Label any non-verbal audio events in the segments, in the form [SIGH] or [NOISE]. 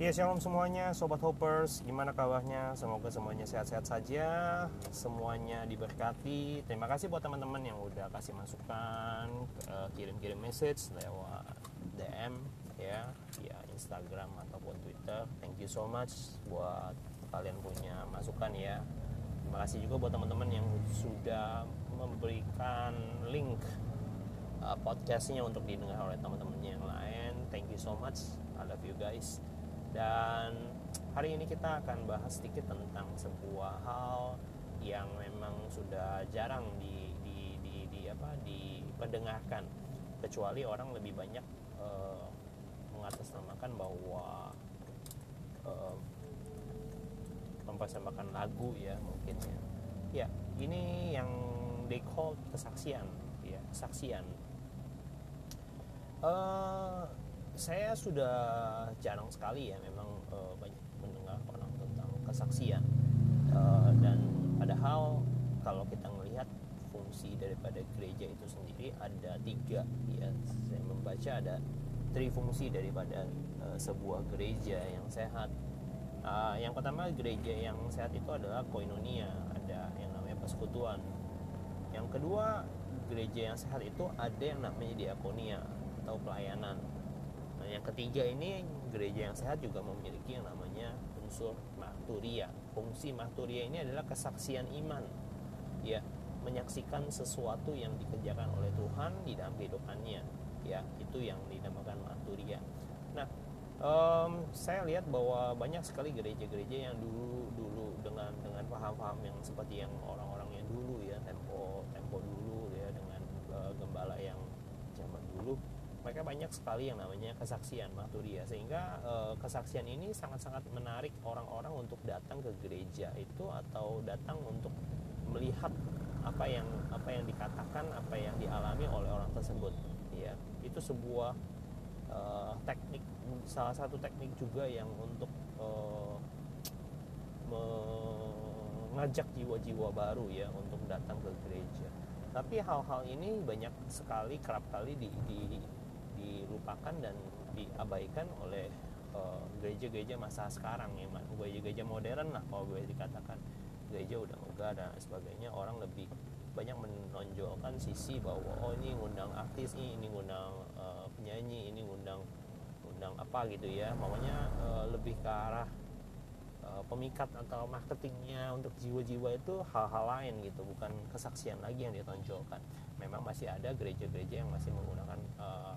Ya shalom semuanya Sobat Hoppers Gimana kabarnya? Semoga semuanya sehat-sehat saja Semuanya diberkati Terima kasih buat teman-teman yang udah kasih masukan eh, Kirim-kirim message lewat DM ya via Instagram ataupun Twitter Thank you so much buat kalian punya masukan ya Terima kasih juga buat teman-teman yang sudah memberikan link uh, podcastnya untuk didengar oleh teman-temannya yang lain. Thank you so much, I love you guys. Dan hari ini kita akan bahas sedikit tentang sebuah hal yang memang sudah jarang di, di, di, di apa diperdengarkan, kecuali orang lebih banyak uh, mengatasnamakan bahwa uh, mempersembahkan lagu ya mungkin ya. Ya, ini yang they call kesaksian ya kesaksian uh, saya sudah jarang sekali ya memang uh, banyak mendengar orang tentang kesaksian. Uh, dan padahal kalau kita melihat fungsi daripada gereja itu sendiri ada tiga ya. Saya membaca ada trifungsi daripada uh, sebuah gereja yang sehat. Uh, yang pertama gereja yang sehat itu adalah koinonia ada yang namanya persekutuan. Yang kedua gereja yang sehat itu ada yang namanya diakonia atau pelayanan yang ketiga ini gereja yang sehat juga memiliki yang namanya unsur marturia fungsi marturia ini adalah kesaksian iman. Ya menyaksikan sesuatu yang dikerjakan oleh Tuhan di dalam kehidupannya. Ya itu yang dinamakan marturia nah um, saya lihat bahwa banyak sekali gereja-gereja yang dulu dulu dengan dengan paham-paham yang seperti yang orang-orang yang dulu ya tempo tempo dulu ya dengan uh, gembala yang zaman dulu mereka banyak sekali yang namanya kesaksian maturia sehingga uh, kesaksian ini sangat-sangat menarik orang-orang untuk datang ke gereja itu atau datang untuk melihat apa yang apa yang dikatakan apa yang dialami oleh orang tersebut ya itu sebuah uh, teknik salah satu teknik juga yang untuk uh, mengajak jiwa-jiwa baru ya untuk datang ke gereja. Tapi hal-hal ini banyak sekali kerap kali di, di, dilupakan dan diabaikan oleh gereja-gereja uh, masa sekarang ya, gereja-gereja modern lah kalau gue dikatakan. Gereja udah megah dan sebagainya orang lebih banyak menonjolkan sisi bahwa oh ini ngundang artis ini ini ngundang uh, penyanyi ini ngundang ngundang apa gitu ya. Makanya uh, lebih ke arah pemikat atau marketingnya untuk jiwa-jiwa itu hal-hal lain gitu bukan kesaksian lagi yang ditonjolkan. Memang masih ada gereja-gereja yang masih menggunakan uh,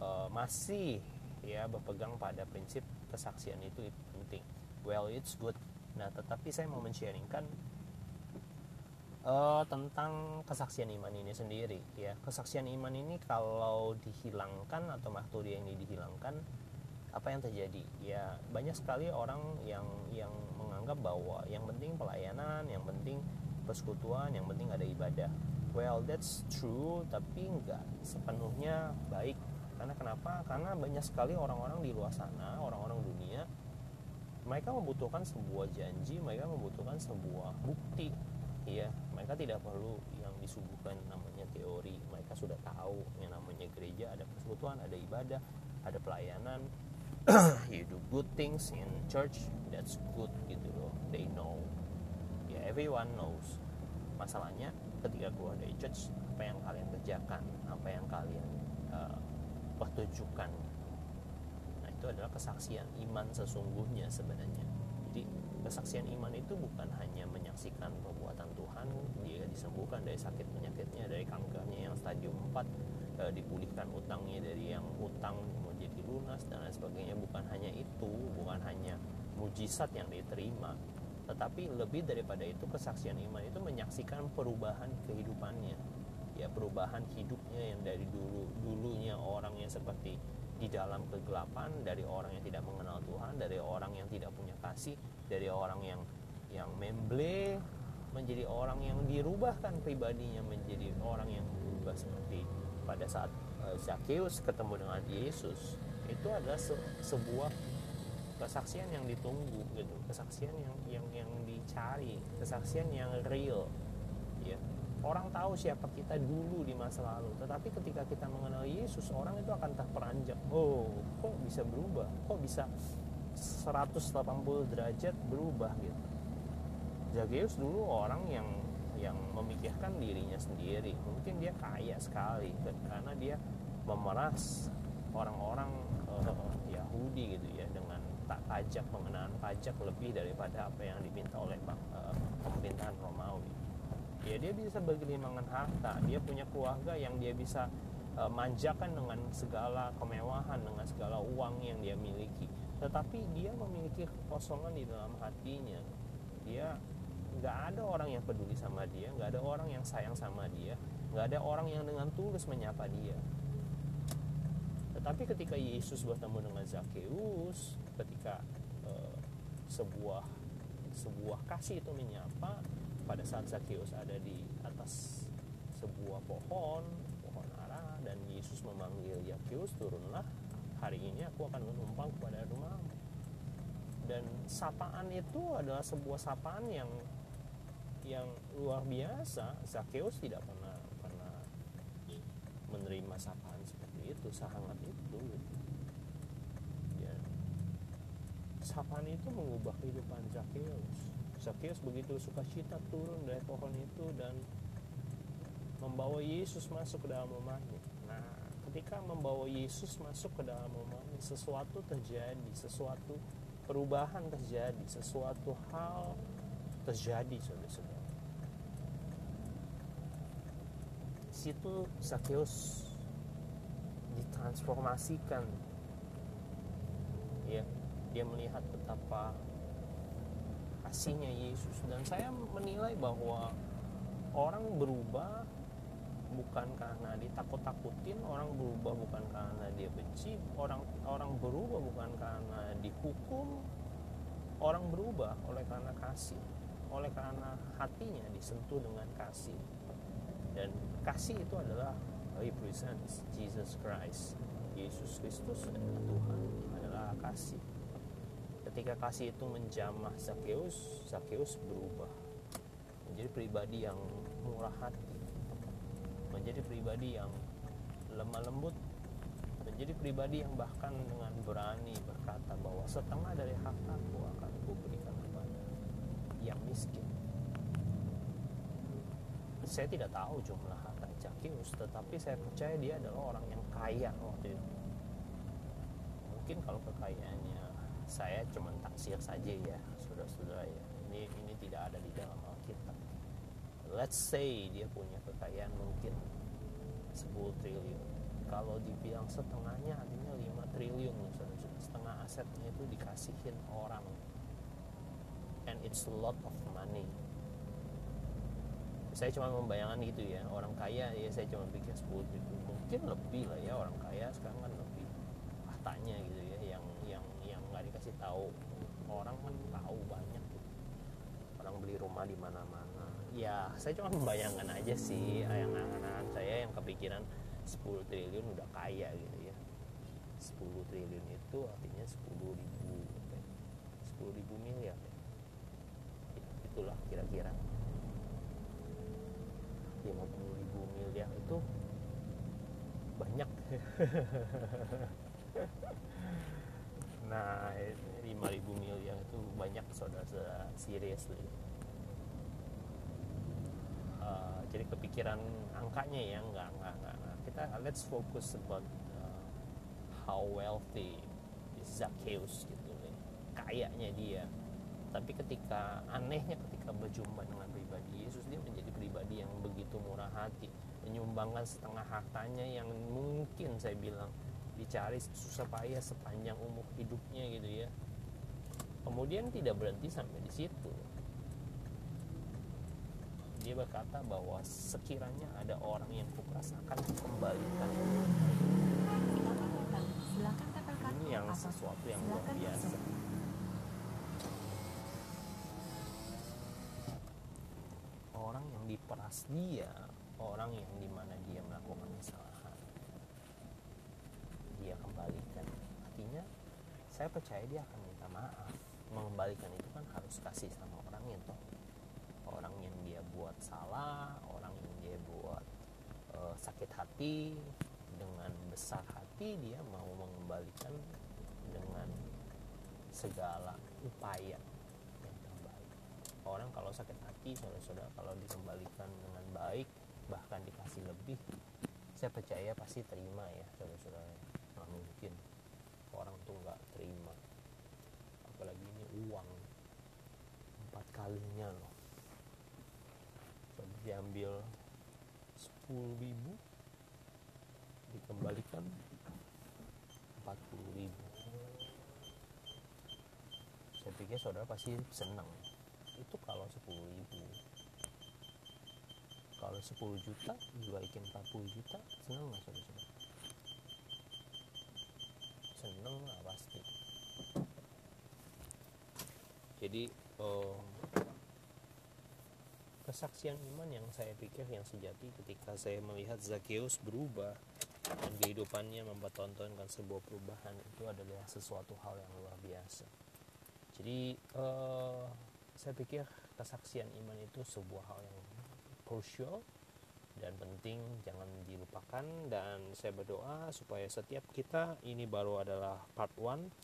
uh, masih ya berpegang pada prinsip kesaksian itu, itu penting. Well it's good. Nah tetapi saya mau men-sharingkan uh, tentang kesaksian iman ini sendiri ya. Kesaksian iman ini kalau dihilangkan atau marturia ini dihilangkan apa yang terjadi? Ya banyak sekali orang yang yang menganggap bahwa yang penting pelayanan yang penting persekutuan yang penting ada ibadah. Well that's true tapi enggak sepenuhnya baik karena kenapa? Karena banyak sekali orang-orang di luar sana orang-orang dunia mereka membutuhkan sebuah janji mereka membutuhkan sebuah bukti. Ya mereka tidak perlu yang disuguhkan namanya teori. Mereka sudah tahu yang namanya gereja ada persekutuan ada ibadah ada pelayanan. [CLEARS THROAT] You do good things in church that's good gitu loh. They know. Ya yeah, everyone knows. Masalahnya ketika keluar dari church apa yang kalian kerjakan? Apa yang kalian pertunjukkan nah itu adalah kesaksian iman sesungguhnya sebenarnya. Jadi kesaksian iman itu bukan hanya menyaksikan perbuatan Tuhan dia disembuhkan dari sakit penyakitnya dari kankernya yang stadium 4 e, dipulihkan utangnya dari yang utang menjadi lunas dan lain sebagainya. Bukan hanya itu bukan hanya mujizat yang diterima tetapi lebih daripada itu kesaksian iman itu menyaksikan perubahan kehidupannya ya perubahan hidupnya yang dari dulu dulunya orang yang seperti di dalam kegelapan dari orang yang tidak mengenal Tuhan dari orang yang tidak punya kasih dari orang yang yang memble menjadi orang yang dirubahkan pribadinya menjadi orang yang berubah seperti pada saat uh, Zacchaeus ketemu dengan Yesus. Itu adalah se sebuah kesaksian yang ditunggu gitu. Kesaksian yang yang yang dicari. Kesaksian yang real ya orang tahu siapa kita dulu di masa lalu. Tetapi ketika kita mengenal Yesus orang itu akan terperanjak oh kok bisa berubah? Kok bisa 180 derajat berubah gitu? Zakheus dulu orang yang yang memikirkan dirinya sendiri. Mungkin dia kaya sekali karena dia memeras orang-orang uh, Yahudi gitu ya dengan tak pajak pengenaan pajak lebih daripada apa yang diminta oleh uh, pemerintahan Romawi ya dia bisa bergelimpangan harta. Dia punya keluarga yang dia bisa uh, manjakan dengan segala kemewahan dengan segala uang yang dia miliki. Tetapi dia memiliki kekosongan di dalam hatinya. Dia nggak ada orang yang peduli sama dia nggak ada orang yang sayang sama dia nggak ada orang yang dengan tulus menyapa dia. Tetapi ketika Yesus bertemu dengan Zakheus ketika uh, sebuah sebuah kasih itu menyapa pada saat Zakheus ada di atas sebuah pohon pohon ara dan Yesus memanggil Zakheus turunlah hari ini aku akan menumpang kepada rumahmu. Dan sapaan itu adalah sebuah sapaan yang yang luar biasa. Zakheus tidak pernah pernah menerima sapaan seperti itu sangat itu. Ya sapaan itu mengubah kehidupan Zakheus Zakheus begitu sukacita turun dari pohon itu dan membawa Yesus masuk ke dalam rumahnya. Nah ketika membawa Yesus masuk ke dalam rumahnya sesuatu terjadi sesuatu perubahan terjadi sesuatu hal terjadi saudara-saudara. Situ Zakheus ditransformasikan. Ya dia melihat betapa kasihnya Yesus. Dan saya menilai bahwa orang berubah bukan karena ditakut-takutin orang berubah bukan karena dia benci orang orang berubah bukan karena dihukum orang berubah oleh karena kasih oleh karena hatinya disentuh dengan kasih. Dan kasih itu adalah represents Jesus Christ. Yesus Kristus adalah Tuhan adalah kasih ketika kasih itu menjamah Zakheus Zakheus berubah menjadi pribadi yang murah hati menjadi pribadi yang lemah lembut menjadi pribadi yang bahkan dengan berani berkata bahwa setengah dari hartaku akan kuberikan kepada yang miskin. Saya tidak tahu jumlah harta Zakheus tetapi saya percaya dia adalah orang yang kaya waktu itu. Mungkin kalau kekayaannya saya cuma taksir saja ya saudara-saudara ya. Ini ini tidak ada di dalam Alkitab. Let's say dia punya kekayaan mungkin 10 triliun. Kalau dibilang setengahnya artinya 5 triliun setengah asetnya itu dikasihin orang. And it's a lot of money. Saya cuma membayangkan gitu ya orang kaya ya saya cuma pikir 10 ribu mungkin lebih lah ya orang kaya sekarang kan lebih hartanya gitu ya dikasih tahu. Orang kan tahu banyak. Orang beli rumah di mana-mana. Ya saya cuma membayangkan aja sih yang anak-anak saya yang kepikiran 10 triliun udah kaya gitu ya. 10 triliun itu artinya 10 ribu 10 ribu miliar ya. itulah kira-kira. 50 ribu miliar itu banyak [LAUGHS] nah 5 ribu miliar itu banyak saudara-saudara seriously uh, jadi kepikiran angkanya ya nggak nggak nggak kita let's focus about uh, how wealthy is Zacchaeus gitu kayaknya dia. Tapi ketika anehnya ketika berjumpa dengan pribadi Yesus dia menjadi pribadi yang begitu murah hati. Menyumbangkan setengah hartanya yang mungkin saya bilang dicari susah payah sepanjang umur hidupnya gitu ya. Kemudian tidak berhenti sampai di situ. Dia berkata bahwa sekiranya ada orang yang kuprasakan kembalikan. Ini yang sesuatu yang luar biasa. orang yang diperas dia orang yang di mana dia melakukan kesalahan dia kembalikan artinya saya percaya dia akan minta maaf. Mengembalikan itu kan harus kasih sama orangnya toh. Orang yang dia buat salah orang yang dia buat uh, sakit hati dengan besar hati dia mau mengembalikan dengan segala upaya yang terbaik. Orang kalau sakit hati saudara-saudara kalau dikembalikan dengan baik bahkan dikasih lebih saya percaya pasti terima ya saudara-saudara. Nggak mungkin orang tuh nggak terima. Apalagi ini uang. Empat kalinya loh. Jadi diambil 10 ribu dikembalikan 40 ribu. Saya pikir saudara pasti senang. Itu kalau 10 ribu. Kalau 10 juta dibalikin 40 juta senang nggak saudara seneng lah pasti jadi oh, kesaksian iman yang saya pikir yang sejati ketika saya melihat Zakheus berubah dan kehidupannya mempertontonkan sebuah perubahan itu adalah sesuatu hal yang luar biasa. Jadi uh, saya pikir kesaksian iman itu sebuah hal yang crucial dan penting jangan dilupakan. Dan saya berdoa supaya setiap kita ini baru adalah part one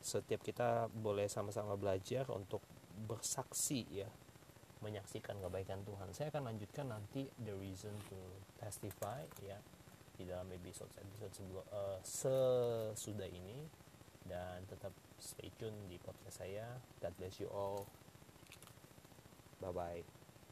setiap kita boleh sama-sama belajar untuk bersaksi ya. Menyaksikan kebaikan Tuhan. Saya akan lanjutkan nanti the reason to testify ya di dalam episode episode sebelum uh, sesudah ini. Dan tetap stay tune di podcast saya. God bless you all. Bye bye